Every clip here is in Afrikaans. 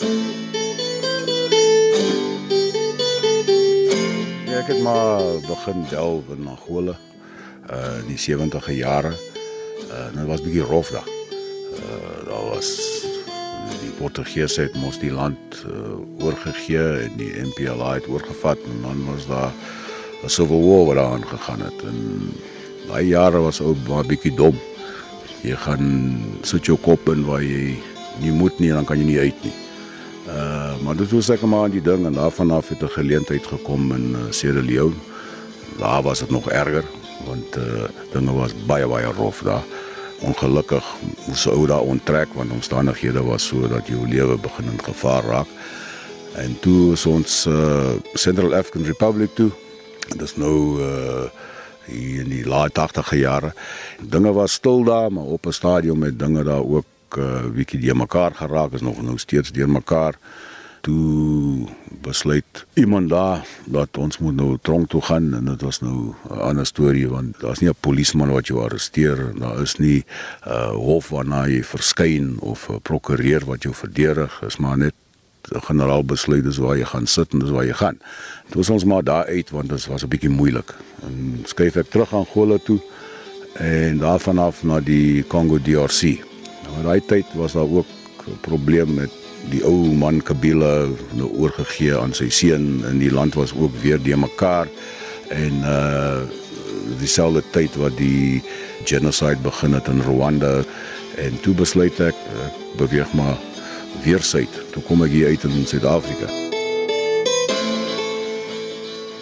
Ja, ek het maar begin delf in Angola uh in die 70e jare. Uh dit was bietjie rof daar. Uh daar was die Portugese het mos die land uh, oorgegee en die MPLA het oorgevat en dan was daar 'n civil war wat aan gegaan het en daai jare was ook baie bietjie dom. Jy gaan sit jou kop in waar jy nie moet nie dan kan jy nie uit nie. Uh maar dit was ek maar aan die ding en daarvan af het 'n geleentheid gekom in uh, Sierra Leone. Daar was dit nog erger want uh dinge was baie baie rof daar. Ongelukkig moes ou daar onttrek want omstandighede was so dat jou lewe begin in gevaar raak. En toe is ons uh Central African Republic toe. Dit is nou uh hier in die laat 80e jare. Dinge was stil daar, maar op 'n stadium met dinge daar ook uh bietjie deur mekaar geraak, is nog nou steeds deur mekaar. Toe besluit iemand daar dat ons moet nou tronk toe gaan en dit was nou 'n ander storie want daar's nie 'n polisieman wat jou arresteer, daar is nie 'n uh, hof waarna jy verskyn of 'n prokureur wat jou verdedig, is maar net 'n generaal besluit dis waar jy gaan sit en dis waar jy gaan. Dit was ons maar daar uit want dit was 'n bietjie moeilik. En skuif ek terug aan Angola toe en daarvan af na die Congo DRC. Nou daai tyd was daar ook 'n probleem met die ou man Kabila nou oorgegee aan sy seun en die land was ook weer de mekaar en uh dieselfde tyd wat die genocide begin het in Rwanda en toe besluit ek, ek beweeg maar weer suid. Toe kom ek hier uit in Suid-Afrika.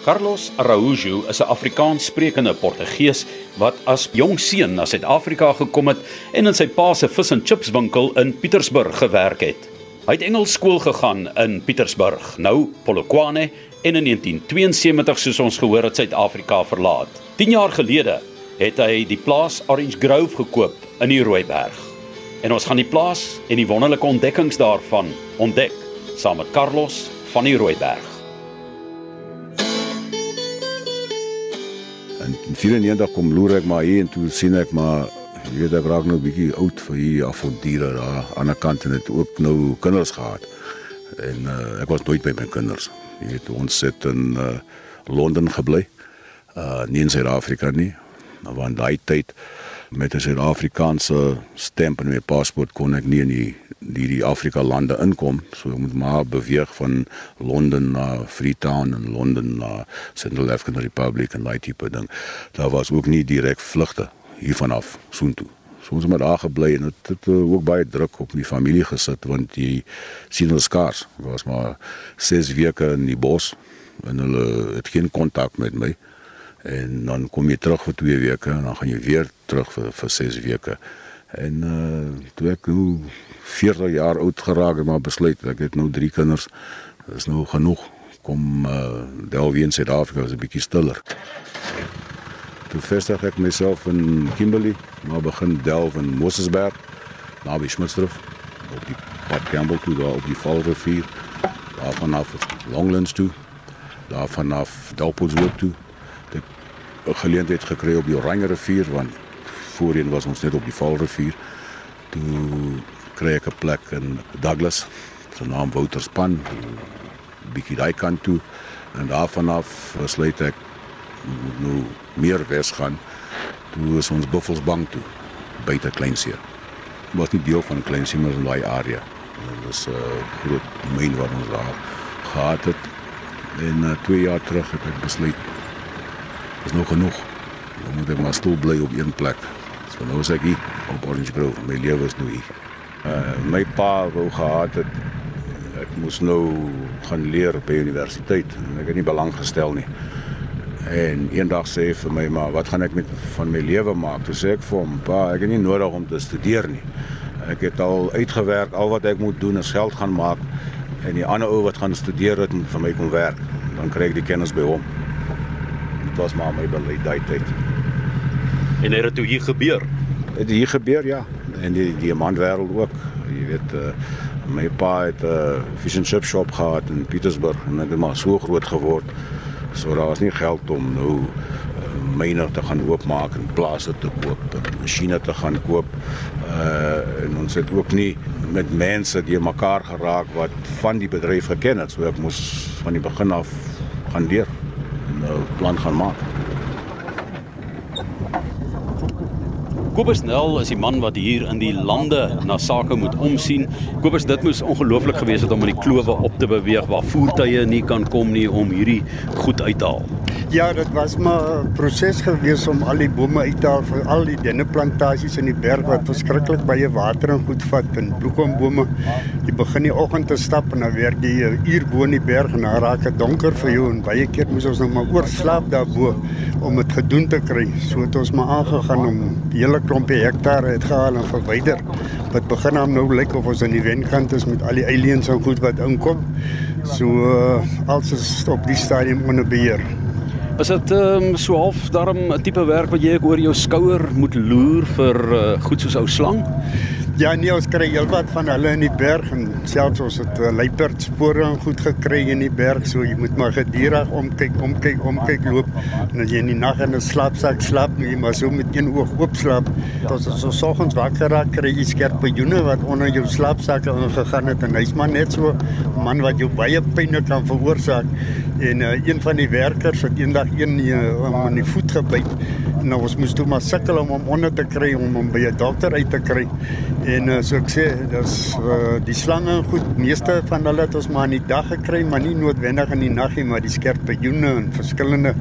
Carlos Araújo is 'n Afrikaans sprekende Portugees wat as jong seun na Suid-Afrika gekom het en in sy pa se vis en chips winkel in Pietersburg gewerk het. Hy het Engels skool gegaan in Pietersburg, nou Polokwane en in 1972 soos ons gehoor het Suid-Afrika verlaat. 10 jaar gelede het hy die plaas Orange Grove gekoop in die Rooiberg. En ons gaan die plaas en die wonderlike ontdekkings daarvan ontdek saam met Carlos van die Rooiberg. In 94 kom loer ek maar hier en toe sien ek maar jy weet ek raak nou 'n bietjie oud vir hier avonture daar aan die kant en het ook nou kinders gehad. En uh, ek was nooit by my kinders. Jy weet ons het in uh, Londen gebly. Uh nie in Suid-Afrika nie. Maar van daai tyd met 'n Suid-Afrikaanse stemp in my paspoort kon ek nie in die die die Afrika lande inkom. So ek moet maar beweeg van Londen na Freetown en Londen na Central African Republic en daai tipe ding. Daar was ook nie direk vlugte hiervan af soontoe. So ons het maar daar gebly en dit het ook baie druk op my familie gesit want jy sien hulle skaars. Ek was maar 6 weke in die bos en hulle het geen kontak met my en dan kom jy terug vir 2 weke en dan gaan jy weer terug vir vir 6 weke. En uh toe ek nou 40 jaar oud geraak het maar besluit ek het nou 3 kinders. Dit is nou genoeg. Kom uh delf in Suid-Afrika is 'n bietjie stiller. Toe vestig ek myself in Kimberley, maar begin delf in Mosesberg, naby Schmidtsdorp, op die Pad Campbell toe daar op die Valrivier. Daarvan af Longlands toe. Daarvan af Dalpotshoop toe. Ek 'n geleentheid gekry op die Oranje rivier want voorheen was ons net op die Valrivier. Toe kry ek 'n plek in Douglas, se naam Wouterspan, bietjie daai kant toe en daarvan af besluit ek nou meer wes gaan. Toe is ons Buffelsbank toe buite Kleinsee. Was nie deel van Kleinsee maar in daai area. Dit was 'n uh, groot myn wat ons daar gehad het. En uh, 2 jaar terug het ek besluit is nou genoeg. Nou moet ek maar stil bly op een plek. So nou is ek hier op Orange Grove. My lewe is nou hier. Uh my pa wou gehad het ek moes nou gaan leer by universiteit en ek het nie belang gestel nie. En eendag sê hy vir my maar wat gaan ek met van my lewe maak? Toe sê ek vir hom, pa, ek het nie nodig om te studeer nie. Ek het al uitgewerk, al wat ek moet doen is geld gaan maak en die ander ou wat gaan studeer het en vir my kom werk. Dan kry ek die kennis by hom. Dit was maar my beleid tyd. En het dit toe hier gebeur? Het hier gebeur ja. En die diamantwêreld ook. Jy weet uh, my pa het 'n uh, fish and chip shop gehad in Pietersburg en ek het maar so groot geword. So daar was nie geld om nou uh, myne te gaan oopmaak en plase te koop, en masjiene te gaan koop. Uh en ons het ook nie met mense die mekaar geraak wat van die bedryf geken het. So ek moes van die begin af gaan leer en 'n uh, plan gaan maak. Kobus Nel is die man wat hier in die lande na sake moet omsien. Kobus, dit moes ongelooflik gewees het om in die klowe op te beweeg waar voertuie nie kan kom nie om hierdie goed uit te haal. Ja, dit was maar 'n proses gewees om al die bome uit te haal vir al die denneplantasies in die berg wat verskriklik baie water en goed vat en bloekombome. Jy begin die oggend te stap en dan werk jy 'n uur bo in die berg en dan raak dit donker vir jou en baie keer moes ons nog maar oorslaap daarbo om dit gedoen te kry. So het ons maar aangegaan om die hele klompie hektare uitgehaal en verwyder. Wat begin hom nou lyk of ons aan die wenkant is met al die aliens en goed wat inkom. So uh, alles is op die stadium onder beheer. Is dit um, so half daarom 'n tipe werk wat jy ek oor jou skouer moet loer vir uh, goed soos ou slang? Ja, nee, ons kry heelwat van hulle in die berg en selfs ons het uh, luiperdspore en goed gekry in die berg, so jy moet maar gedurig omkyk, omkyk, omkyk loop. En as jy in die nag in 'n slaapsak slaap, moet jy maar so met een oog oop slaap. Tot as ons soggens wakker raak, kry jy skerp joene wat onder jou slaapsakke ingegaan het en hy's maar net so 'n man wat jou baie pyn kan veroorsaak. En uh, een van die werkers het eendag een in die voet gebyt. Nou ons moes toe maar sukkel om hom onder te kry om hom by 'n dokter uit te kry. En uh, so ek sê, dis uh, die slange goed, meeste van hulle het ons maar in die dag gekry, maar nie noodwendig in die nag nie, maar die skerpioene en verskillende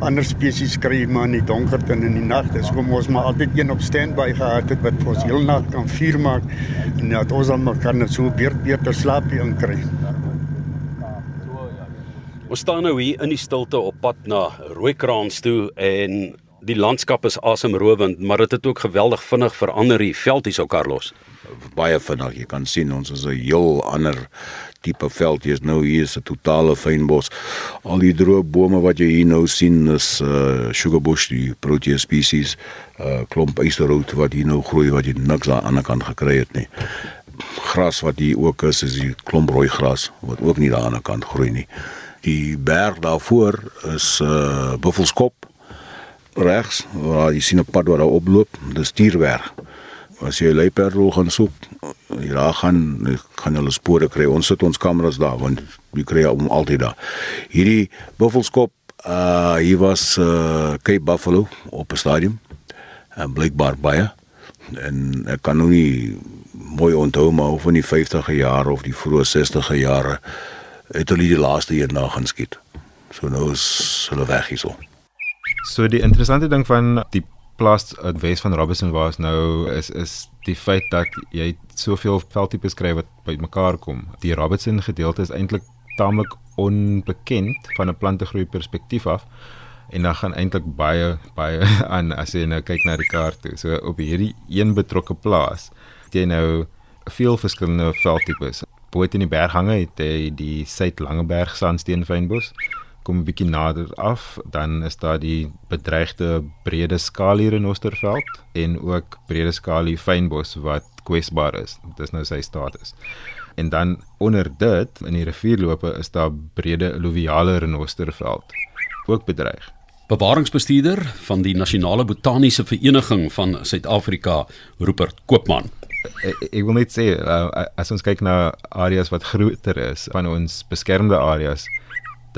ander spesies kry maar in die donkerte en in die nag. Dis hoekom ons maar altyd een op standby gehad het wat ons heel nag kan vuur maak en dat ons dan kan so beurt beter slaapie inkry. Ons staan nou hier in die stilte op pad na Rooikraans toe en die landskap is asemrowend, maar dit het ook geweldig vinnig verander hier veld hierso Carlos. Baie vinnig, jy kan sien ons is 'n heel ander tipe veld. Hier's nou hier is 'n totale fynbos. Al die droë bome wat jy hier nou sien is uh sugarbush, die protea species, uh klomp eisterhout wat hier nou groei wat jy niks aan die ander kant gekry het nie. Gras wat hier ook is, is die klomp rooi gras wat ook nie aan die ander kant groei nie. Die berg daarvoor is uh Buffelskop regs waar jy sien 'n pad wat daar oploop, dis Tierberg. As jy luiperd wil gaan soek, jy daar gaan gaan hulle spore kry. Ons sit ons kameras daar want jy kry hom altyd daar. Hierdie Buffelskop, uh hier was uh Cape Buffalo op 'n stadium. En blykbaar baie. En ek kan nou nie mooi onthou maar of in die 50e jare of die vroeë 60e jare het hulle die laaste een na gaan skiet. So nou is hulle weg hierso. So die interessante ding van die plaas uit Wes van Robertson was nou is is die feit dat jy soveel veldtipes kry wat bymekaar kom. Die Robertson gedeelte is eintlik taamlik onbekend van 'n plantegroei perspektief af en dan gaan eintlik baie baie aan as jy nou kyk na die kaart toe. So op hierdie een betrokke plaas het jy nou veel verskillende veldtipes. Bo in die berghange het jy die Suid-Langeberg sandsteenfynbos kom 'n bietjie nader af, dan is daar die bedreigde breede skalie renosterveld en ook breede skalie fynbos wat kwesbaar is. Dis nou sy status. En dan onder dit in die rivierloope is daar breede alluviale renosterveld ook bedreig. Bewaringsbestuurder van die Nasionale Botaniese Vereniging van Suid-Afrika, Rupert Koopman. Ek, ek wil net sê uh, as ons kyk na areas wat groter is van ons beskermde areas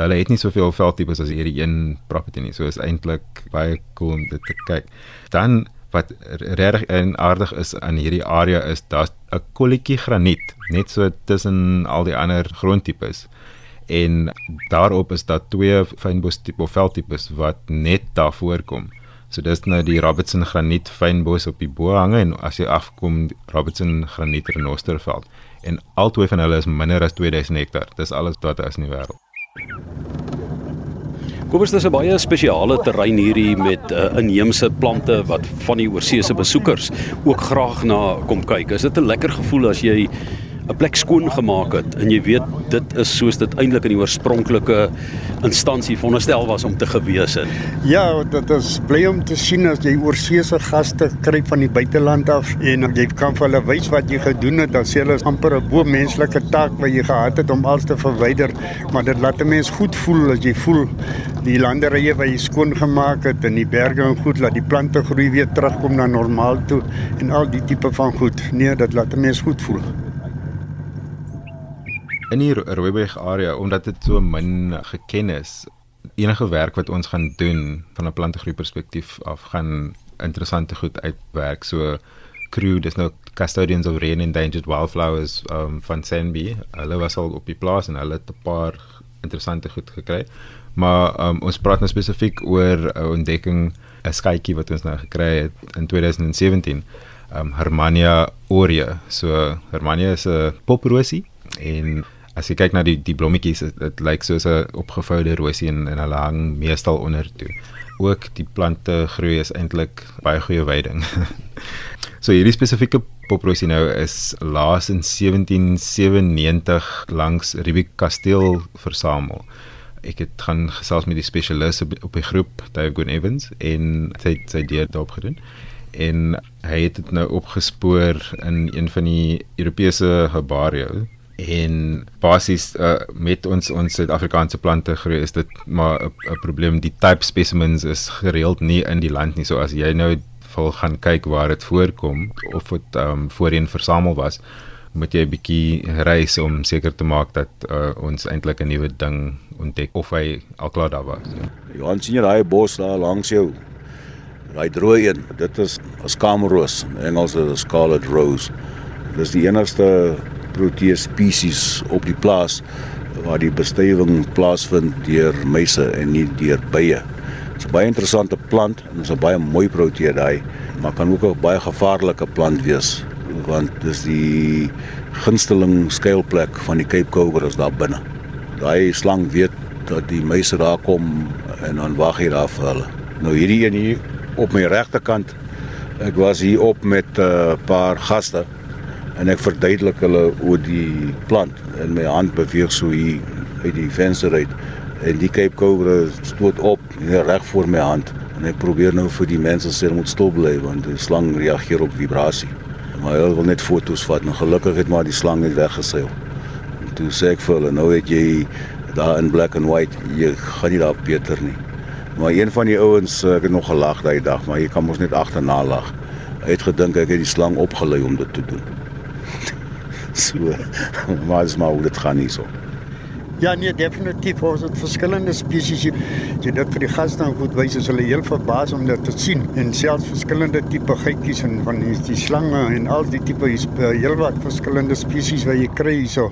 hulle het nie soveel veldtipes as hierdie een property nie. So is eintlik baie cool om dit te kyk. Dan wat regtig en aardig is aan hierdie area is daar's 'n kolletjie graniet net so tussen al die ander grondtipes. En daarop is daar twee fynbos tipe veldtipes wat net daar voorkom. So dis nou die Robertson graniet fynbos op die bo hange en as jy afkom Robertson graniet renosterveld. En albei van hulle is minder as 2000 hektaar. Dis alles wat daar is in die wêreld. Kobus dis 'n baie spesiale terrein hierdie met uh, inheemse plante wat van die oorseese besoekers ook graag na kom kyk. Is dit 'n lekker gevoel as jy 'n plek skoon gemaak het en jy weet dit is soos dit eintlik in die oorspronklike instansie veronderstel was om te gewees het. Ja, dit is bly om te sien as jy oorseese gaste kry van die buiteland af en jy kan vir hulle wys wat jy gedoen het, dan sê hulle is amper 'n bo menslike taak wat jy gehad het om alles te verwyder, maar dit laat 'n mens goed voel as jy voel die landerye wat jy skoon gemaak het en die berge en goed laat die plante groei weer terugkom na normaal toe en al die tipe van goed. Nee, dit laat 'n mens goed voel. In die Rooiberg area omdat dit so min geken is, enige werk wat ons gaan doen van 'n plantegroei perspektief af gaan interessante goed uitwerk. So crew, dis nou custodians of rare endangered wildflowers um, van Senby. Hulle was al op die plaas en hulle het 'n paar interessante goed gekry. Maar um, ons praat nou spesifiek oor 'n uh, ontdekking, 'n skytjie wat ons nou gekry het in 2017. Um Hermania aurea. So Hermania is 'n poprosie en as jy kyk na die die blommetjies, dit lyk soos 'n opgevoude rosie en en hulle hang meestal onder toe. Ook die plante groei is eintlik baie goeie veiding. so hierdie spesifieke poprosie nou is laas in 1797 langs Riebeek Kasteel versamel ek het gaan gesels met die spesialis op die groep Diagon Evans en het sy deur daarop gedoen en hy het dit nou opgespoor in een van die Europese herbaria en basies uh, met ons ons Suid-Afrikaanse plante groei is dit maar 'n probleem die type specimens is gereeld nie in die land nie so as jy nou wil gaan kyk waar dit voorkom of dit um, voorheen versamel was moet jy 'n bietjie reis om seker te maak dat uh, ons eintlik 'n nuwe ding ontdek of hy al klaar daar was. Ja. Johan sien jy daai bos daar langs jou? Daai droë een, dit is 'n skamerroos, in Engels is dit scarlet rose. Dis die enigste protea spesies op die plaas waar die bestuiving plaasvind deur muise en nie deur bye. Dit is 'n baie interessante plant en is 'n baie mooi protea daai, maar kan ook 'n baie gevaarlike plant wees want dis die gunsteling skuilplek van die Cape Cobras daar binne. Daai slang weet dat die muise daar kom en dan wag hy daar vir hulle. Nou hierdie een hier op my regterkant. Ek was hier op met 'n uh, paar gaste en ek verduidelik hulle oor die plant en my hand beweeg so hier uit die venster uit en die Cape Cobra stoot op reg voor my hand en ek probeer nou vir die mense sê moet stop bly want die slang reageer op vibrasie maar hulle wil net foto's vat. Nou gelukkig het maar die slang net weggeseil. En toe sê ek vir hulle, nou het jy daar in black and white, jy gaan nie daar beter nie. Maar een van die ouens, ek het nog gelag daai dag, maar jy kan mos net agterna lag. Hy het gedink ek het die slang opgelei om dit te doen. So, maar dis maar hoe dit gaan hierso. Ja, nee, definitief. Ons het verskillende spesies hier. Jy dit vir die gaste dan goed wys as hulle heel verbaas om dit te sien. En selfs verskillende tipe geitjies en van die, die slange en al die tipe hier's eh, heelwat verskillende spesies wat jy kry hierso.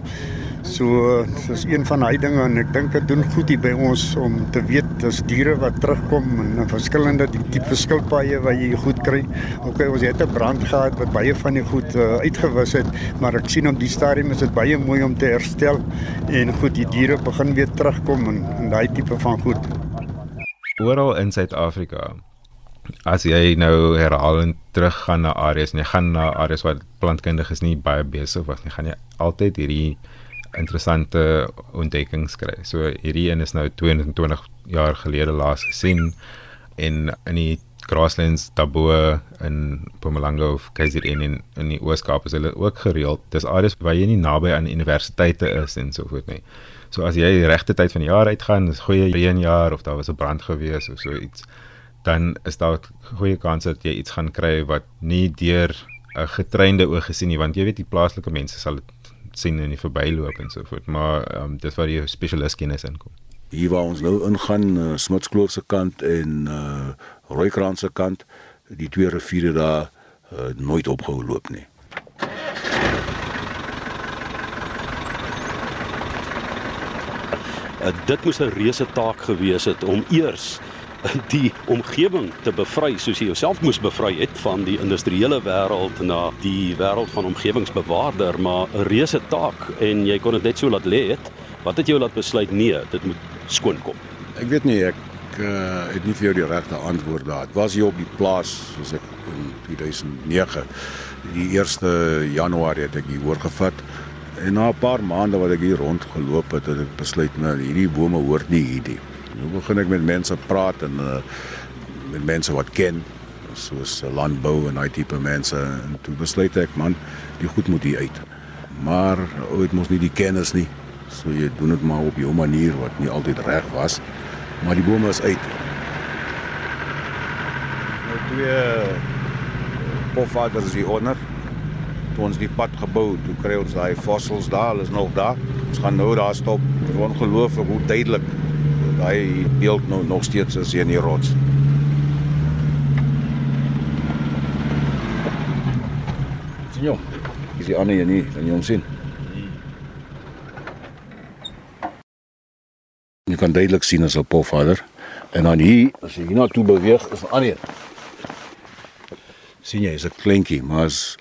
So dis een van daai dinge en ek dink dit doen goed hier by ons om te weet dis diere wat terugkom en, en verskillende tipe skilpaaie wat jy goed kry. OK, ons het 'n brand gehad wat baie van die goed uh, uitgewis het, maar ek sien op die stadium is dit baie mooi om te herstel en goed die diere begin weer terugkom en, en daai tipe van goed. Oral in Suid-Afrika As jy nou herhalend teruggaan na areas en jy gaan na areas waar plantkundiges nie baie besig was nie, gaan jy altyd hierdie interessante ontdekkings kry. So hierdie een is nou 22 jaar gelede laas gesien en in die grasslands daarbo in Mpumalanga of KZN in in die Ooskaap is hulle ook gereeld. Dis areas waar jy nie naby aan universiteite is en so voort nie. So as jy regte tyd van die jaar uitgaan, dis goeie reënjaar of daar was 'n brand gewees of so iets, dan is daar goeie kans dat jy iets gaan kry wat nie deur 'n getreinde oog gesien nie, want jy weet die plaaslike mense sal dit sien in die verbyloop en so voort, maar um, dis waar die spesialis kennis inkom. Hier waar ons nou ingaan, uh, Smitskloof se kant en uh Rooikrans se kant, die twee riviere daar uh, nooit opgehou loop nie. Uh, dit moes 'n reuse taak gewees het om eers die omgewing te bevry soos jy jouself moes bevry het van die industriële wêreld na die wêreld van omgewingsbewaarder maar 'n reuse taak en jy kon dit net so laat lê het wat het jou laat besluit nee dit moet skoon kom? Ek weet nie ek uh, het nie vir jou die regte antwoord daar. Dit was hier op die plaas soos ek in 2009 die 1 Januarie het ek hier oorgevat En na 'n paar maande wat ek hier rondgeloop het, het ek besluit nou hierdie bome hoort nie hier nie. Nou begin ek met mense praat en uh, met mense wat ken soos landbou en daai tipe mense en toe besluit ek man, die goed moet hier uit. Maar ooit mos nie die kennis nie. So jy doen dit maar op jou manier wat nie altyd reg was. Maar die bome is uit. Nou twee pofaders hier onder. Toe ons die pad gebou, toe kry ons daai fossils daar, hulle is nog daar. Ons gaan nou daar stop. Dit is ongelooflik hoe duidelik daai beeld nou nog steeds is hier in die rots. sien jou. Is die ander een nie, kan jy hom sien? Jy kan duidelik sien as 'n pofvader. En dan hier, as jy hiernatoe beweeg, is 'n ander sien jy, is 'n kleintjie, maar is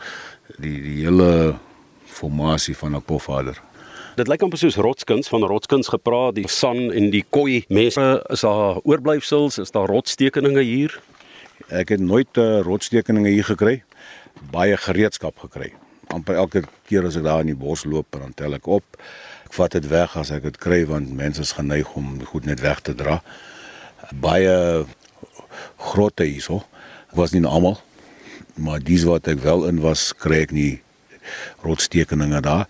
die die hele formasie van 'n pofvader. Dit lyk amper soos rotskuns van rotskuns gepraat, die san en die koi mense is daar oorblyfsels, is daar rotstekeninge hier. Ek het nooit uh, rotstekeninge hier gekry. Baie gereedskap gekry. amper elke keer as ek daar in die bos loop, dan tel ek op. Ek vat dit weg as ek dit kry want mense is geneig om goed net weg te dra. Baie grotte hierso. Ek was nie almal, maar dis wat ek wel in was, kry ek nie rotstekeninge daar.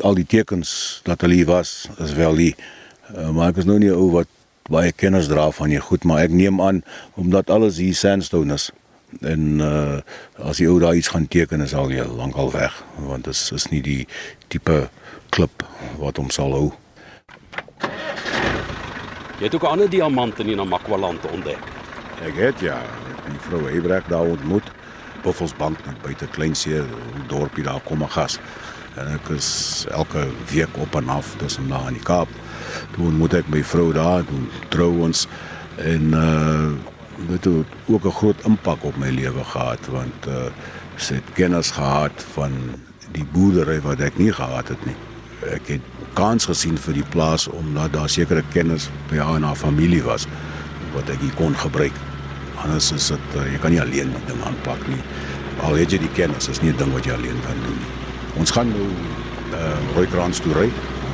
Al die tekens dat hulle hier was, is wel hier. Uh, maar ek is nou nie 'n ou wat baie kennis dra van hier goed, maar ek neem aan omdat alles hier sandstone is en uh, as jy ou daar iets gaan teken is al jy lankal weg want dit is, is nie die tipe klip wat hom sal hou. Jy het ook 'n ander diamant in die Namakwa-land ontdek. Ek het ja, die vrou Hebrecht daar ontmoet. Buffelsbank net buite Kleinsee, dorpie daar kom 'n gas. En ek is elke week op en af tussen daar in die Kaap. Toe ontmoet ek my vrou daar, toe trou ons en uh dit het ook 'n groot impak op my lewe gehad want uh sy het kennis gehad van die boerdery wat ek nie gehad het nie. Ek het kans gesien vir die plaas omdat daar sekere kennis by haar en haar familie was wat ek hier kon gebruik. Anders is dit uh, jy kan nie alleen die ding aanpak nie. Al het jy die kennis, is nie 'n ding wat jy alleen kan doen nie. Ons gaan nou uh Rooikrans toe ry.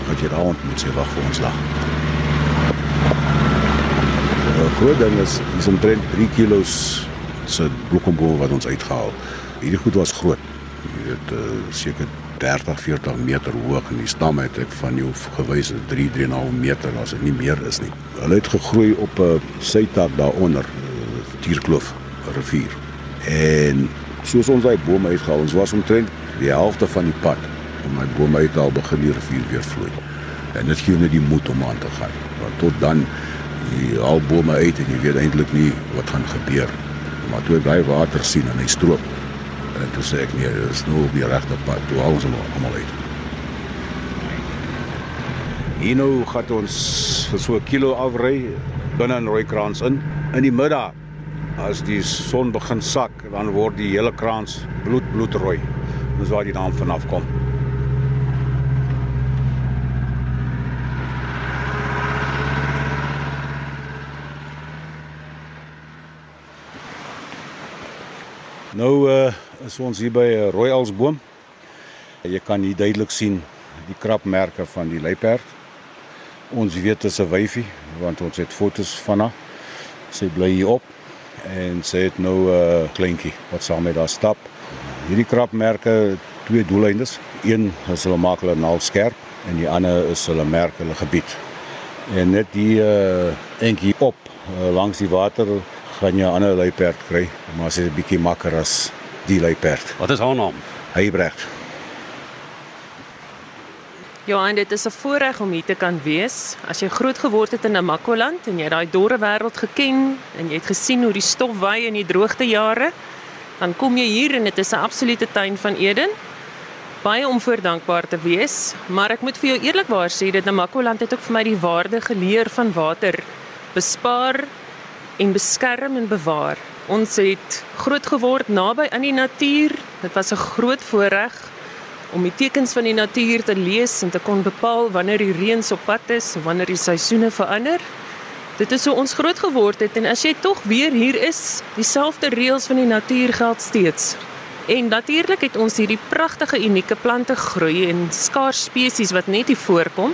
Wat jy daar ontmoet, sy wag vir ons daar. 'n groot ding is dis omtrent 3 kg se bloekomboom wat ons uitgehaal. Hierdie goed was groot. Jy weet uh, seker 30, 40 meter hoog en die stam het ek van jou gewys 3, 3,5 meter as dit nie meer is nie. Hulle het gegroei op 'n uh, sytak daaronder, uh, Tierkloof rivier. En soos ons daai bome uitgehaal, ons was omtrent die helfte van die pad om my bome uit al begin die rivier weer vloei. En dit gee net die moed om aan te gaan. Want tot dan die albome uit en jy weet eintlik nie wat gaan gebeur. Maar toe ek daai water sien en hy stroop en toe sê ek nee, dit is nou op die regte pad. Toe haal ons hom almal uit. Hier nou gaan ons vir so 'n kilo afry binne in Rooikrans in in die middag. As die son begin sak, dan word die hele krans bloed bloedrooi. Dis waar die naam vanaf kom. Nou uh, is ons hier by 'n rooialsboom. Jy kan hier duidelik sien die krapmerke van die luiperd. Ons weet dit is 'n wyfie want ons het fotos van haar. Sy bly hier op en sy het nou 'n uh, kleintjie wat saam met haar stap. Hierdie krapmerke twee doeleindes. Een is hulle maak hulle naal skerp en die ander is hulle merk hulle gebied. En net die uh, entjie op uh, langs die water gaan jy 'n ander luiperd kry, maar sy's 'n bietjie makker as die luiperd. Wat is haar naam? Heybrecht. Johan, dit is 'n voorreg om hier te kan wees. As jy groot geword het in Namakoland en jy daai dorre wêreld geken en jy het gesien hoe die stof waai in die droogtejare, dan kom jy hier en dit is 'n absolute tuin van Eden. Baie om voor dankbaar te wees, maar ek moet vir jou eerlikwaar sê dat Namakoland het ook vir my die waarde geleer van water bespaar en beskerm en bewaar. Ons het groot geword naby aan die natuur. Dit was 'n groot voorreg om die tekens van die natuur te lees en te kon bepaal wanneer die reën op pad is, wanneer die seisoene verander. Dit is hoe ons groot geword het en as jy tog weer hier is, dieselfde reëls van die natuur geld steeds. En natuurlik het ons hierdie pragtige unieke plante groei en skaars spesies wat net hier voorkom.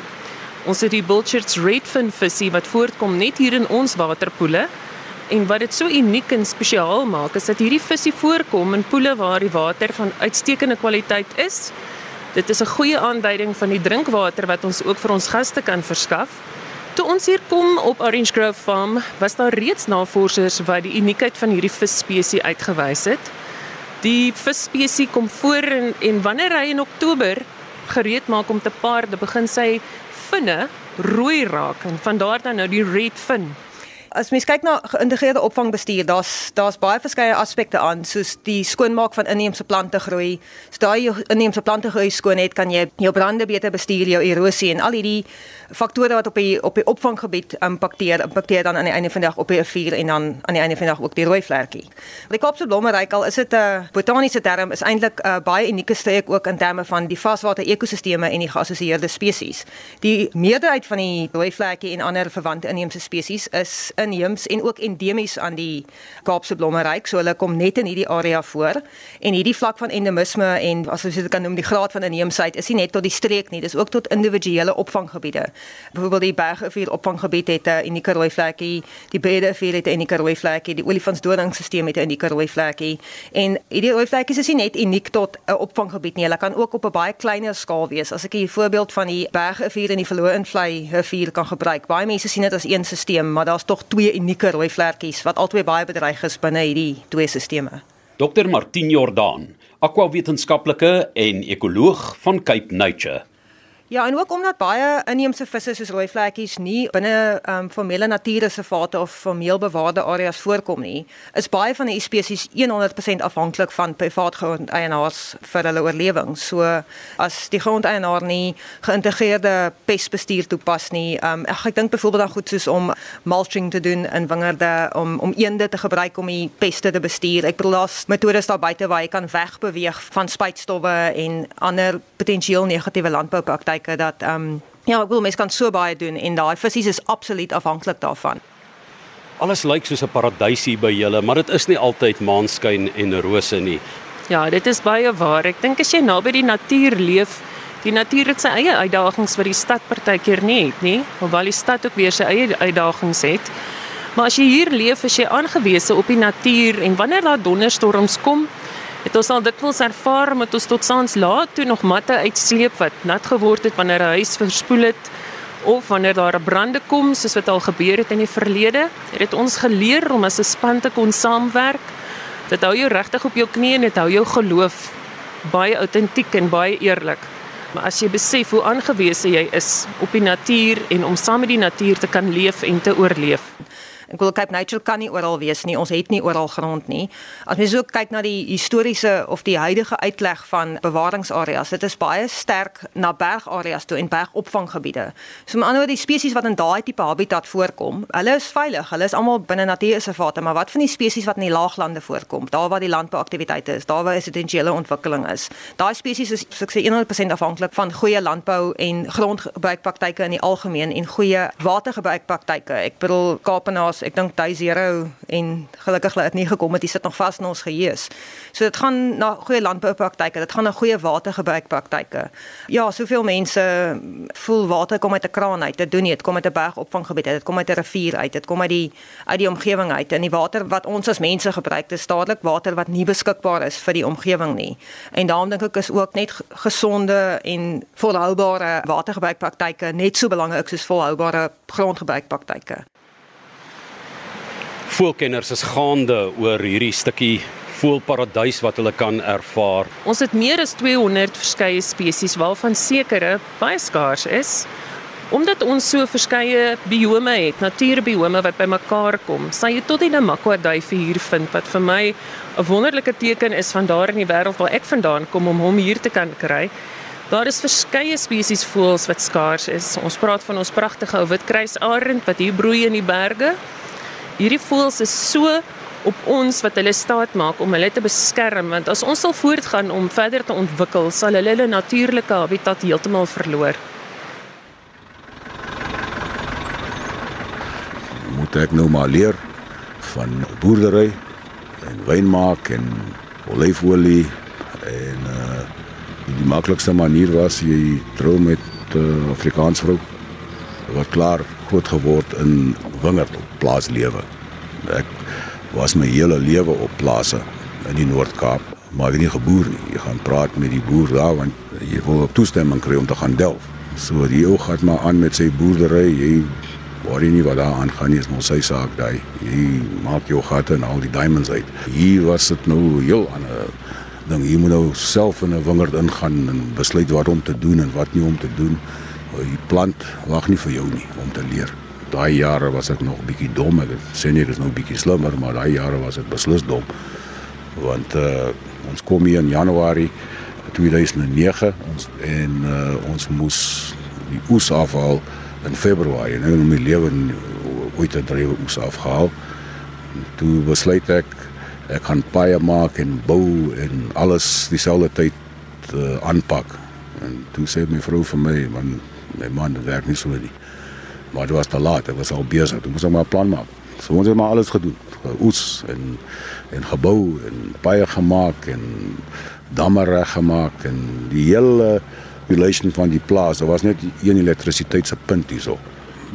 Ons het die Bulchard's redfin visie wat voortkom net hier in ons waterpoele. En wat dit so uniek en spesiaal maak, is dat hierdie visie voorkom in poele waar die water van uitstekende kwaliteit is. Dit is 'n goeie aanduiding van die drinkwater wat ons ook vir ons gaste kan verskaf. Toe ons hier kom op Orange Grove Farm, was daar reeds navorsers wat die uniekheid van hierdie visspesie uitgewys het. Die visspesie kom voor en, en wanneer hy in Oktober gereed maak om te paar, dan begin sy vinne rooi raak en van daar dan nou die red fin as mens kyk na geïntegreerde opvangbestuur, daar's daar's baie verskeie aspekte aan, soos die skoonmaak van inheemse plante groei. As daai inheemse plante groei skoon het, kan jy jou brande beter bestuur, jou erosie en al hierdie faktore wat op die op die opvanggebied impakteer, impakteer dan aan die einde van die dag op die rivier en dan aan die einde van die dag ook die rooi vlekkie. Die Kaapse blommeryk al is dit 'n botaniese term, is eintlik 'n baie unieke streek ook in terme van die vaswater ekosisteme en die geassosieerde spesies. Die meerderheid van die rooi vlekkie en ander verwante inheemse spesies is in inheems en ook endemies aan die Kaapse blommeryk. So hulle kom net in hierdie area voor en hierdie vlak van endemisme en as ons dit kan noem die graad van inheemsheid is nie net tot die streek nie, dis ook tot individuele opvanggebiede. Byvoorbeeld die Bergrivier opvanggebied het 'n unieke rooi vlekkie, die Bederivier het 'n unieke rooi vlekkie, die Olifantsdodingstelsel het 'n unieke rooi vlekkie en hierdie rooi vlekkies is nie net uniek tot 'n opvanggebied nie, hulle kan ook op 'n baie kleiner skaal wees. As ek 'n voorbeeld van die Bergrivier en die Verloor invlei rivier kan gebruik. Baie mense sien dit as een stelsel, maar daar's tog twee unieke rooi vlekkies wat albei baie bedreig is binne hierdie twee stelsels. Dr Martin Jordaan, akwawetenskaplike en ekoloog van Cape Nature. Ja, en ook omdat baie inheemse visse soos rooi vlekkies nie binne ehm um, formele natuurreservate of formeel bewaarde areas voorkom nie, is baie van die spesies 100% afhanklik van privaat grondeienaars vir hulle oorlewing. So as die grondeienaar nie geïntegreerde pestbestuur toepas nie, ehm um, ek, ek dink byvoorbeeld dan goed soos om mulching te doen in wingerde om om eende te gebruik om die peste te bestuur. Ek bedoel daar's metodes daar buite waar jy kan wegbeweeg van spuitstowwe en ander potensieel negatiewe landboupraktyke gebruike dat ehm um, ja, ek wil mense kan so baie doen en daai visse is absoluut afhanklik daarvan. Alles lyk soos 'n paradys hier by julle, maar dit is nie altyd maanskyn en rose nie. Ja, dit is baie waar. Ek dink as jy naby die natuur leef, die natuur het sy eie uitdagings wat die stad partykeer nie het nie, hoewel die stad ook weer sy eie uitdagings het. Maar as jy hier leef, is jy aangewese op die natuur en wanneer daar donderstorms kom, het ons al dikwels ervaar met ons tot saans laat toe nog matte uitsleep wat nat geword het wanneer 'n huis verspoel het of wanneer daar 'n brande kom soos wat al gebeur het in die verlede. Het dit ons geleer om as 'n span te kon saamwerk. Dit hou jou regtig op jou knieë en dit hou jou geloof baie autentiek en baie eerlik. Maar as jy besef hoe aangewese jy is op die natuur en om saam met die natuur te kan leef en te oorleef. Ek wil Cape Nature kan nie oral wees nie. Ons het nie oral grond nie. As mens ook kyk na die historiese of die huidige uitleg van bewaringsareas, dit is baie sterk na bergareas toe en bergopvanggebiede. So met ander woorde, die spesies wat in daai tipe habitat voorkom, hulle is veilig. Hulle is almal binne natuurreservate, maar wat van die spesies wat in die laaglande voorkom, daar waar die landbouaktiwiteite is, daar waar residensiële ontwikkeling is. Daai spesies is soos ek sê 100% afhanklik van goeie landbou en grondgebruikpraktyke in die algemeen en goeie watergebruikpraktyke. Ek bedoel Kaapenaar was ek dink day 0 en gelukkig het nie gekom het, dit sit nog vas in ons geheue. So dit gaan na goeie landboupraktyke, dit gaan na goeie watergebruikpraktyke. Ja, soveel mense voel water kom uit 'n kraan uit. Dit doen nie, dit kom uit 'n bergopvanggebied, dit kom uit 'n rivier uit, dit kom uit die uit die omgewing uit. En die water wat ons as mense gebruik, dis dadelik water wat nie beskikbaar is vir die omgewing nie. En daarom dink ek is ook net gesonde en volhoubare watergebruikpraktyke net so belangrik soos volhoubare grondgebruikpraktyke voelkenners is gaande oor hierdie stukkie voelparadys wat hulle kan ervaar. Ons het meer as 200 verskeie spesies waarvan sekere baie skaars is. Omdat ons so verskeie biome het, natuurbiome wat bymekaar kom, sal jy tot die Namakwa duif hier vind wat vir my 'n wonderlike teken is van daar in die wêreld waar ek vandaan kom om hom hier te kan kry. Daar is verskeie spesies voëls wat skaars is. Ons praat van ons pragtige ou witkruisarend wat hier broei in die berge hierdie voëls is so op ons wat hulle staat maak om hulle te beskerm want as ons sal voortgaan om verder te ontwikkel sal hulle hulle natuurlike habitat heeltemal verloor. Moet ek nou maar leer van boerdery en wyn maak en olyfolie En uh die maklikste manier was jy trou met uh, Afrikaans vrou wat klaar groot geword in wingerd op plaaslewe. Ek was my hele lewe op plase in die Noord-Kaap, maar ek het nie geboer nie. Jy gaan praat met die boer daar want jy wil toestemming kry om te gaan delf. So die ou gaan maar aan met sy boerdery. Jy worry nie wat daar aangaan nie, is mos sy saak daai. Jy maak jou gate en al die diamonds uit. Hier was dit nou heel ander ding. Jy moet nou self in 'n wingerd ingaan en besluit wat om te doen en wat nie om te doen. Die plant wag nie vir jou nie om te leer. Daai jare was ek nog bietjie dom. Ek sê nie ek is nou bietjie slimmer, maar daai jare was ek beslis dom. Want uh, ons kom hier in Januarie 2009 ons en uh, ons moes die oes afhaal in Februarie. Nou in my lewe ooit 'n drie oes afgehaal. Toe besluit ek ek gaan paie maak en bou en alles dieselfde tyd uh, aanpak. En toe sê my vrou vir my, man, my man dit werk nie so nie. Maar dit was te laat, ek was al besig. Ek moes maar 'n plan maak. So ons het maar alles gedoen. Oes en en gebou en paie gemaak en damme reg gemaak en die hele relation van die plaas. Daar was net een elektrisiteitspunt hierso.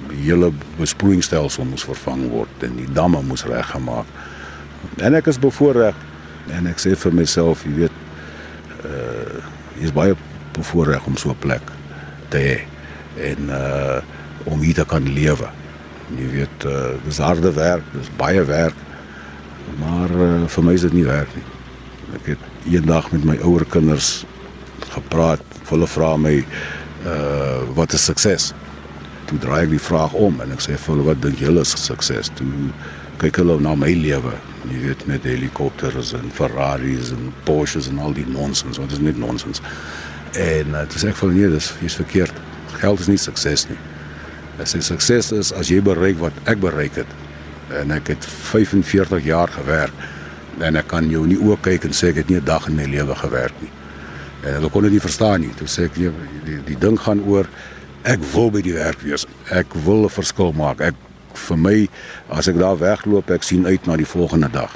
Die hele besproeiingsstelsel moes vervang word en die damme moes reggemaak. En ek is bevoorreg en ek sê vir myself, jy weet, uh jy's baie bevoorreg om so 'n plek te hê en uh om hier te kan lewe. Jy weet, uh dis harde werk, dis baie werk. Maar uh, vir my is dit nie werk nie. Ek het eendag met my ouer kinders gepraat. Hulle vra my uh wat is sukses? Toe draai ek die vraag om en ek sê vir hulle wat dink julle is sukses? Toe kyk hulle na my lewe. Jy weet met helikopters en Ferraris en Porsches en al die nonsens, wat is net nonsens. En uh, toe sê ek vir hulle nee, dis is verkeerd. Geld is nie sukses nie. Ek sê sukses is as jy bereik wat ek bereik het. En ek het 45 jaar gewerk en ek kan jou nie ook kyk en sê ek het nie 'n dag in my lewe gewerk nie. En hulle kon dit nie verstaan nie. Toe sê ek nee, die, die ding gaan oor ek wil by die werk wees. Ek wil 'n verskil maak. Ek vir my as ek daar wegloop, ek sien uit na die volgende dag.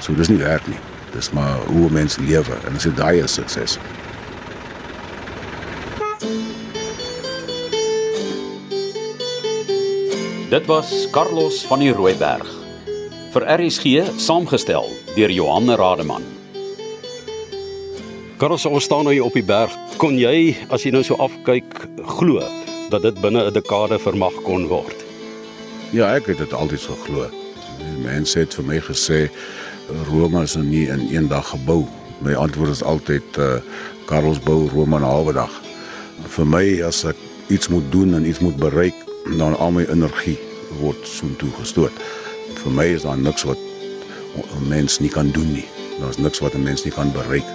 So dis nie werk nie. Dis maar hoe mense lewe en as dit daai is sukses. Dit was Carlos van die Rooiberg vir RSG saamgestel deur Johan Rademan. Carlos, ons staan nou hier op die berg. Kon jy as jy nou so afkyk glo dat dit binne 'n dekade vermag kon word? Ja, ek het dit altyd geglo. Mense het vir my gesê Rome is nie in een dag gebou. My antwoord is altyd uh Carlos bou Rome in 'n halwe dag. Vir my as ek iets moet doen en iets moet bereik, dan al my energie word soontoe gestoot. Vir my is daar niks wat 'n mens nie kan doen nie. Daar's niks wat 'n mens nie kan bereik.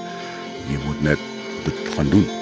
Jy moet net dit gaan doen.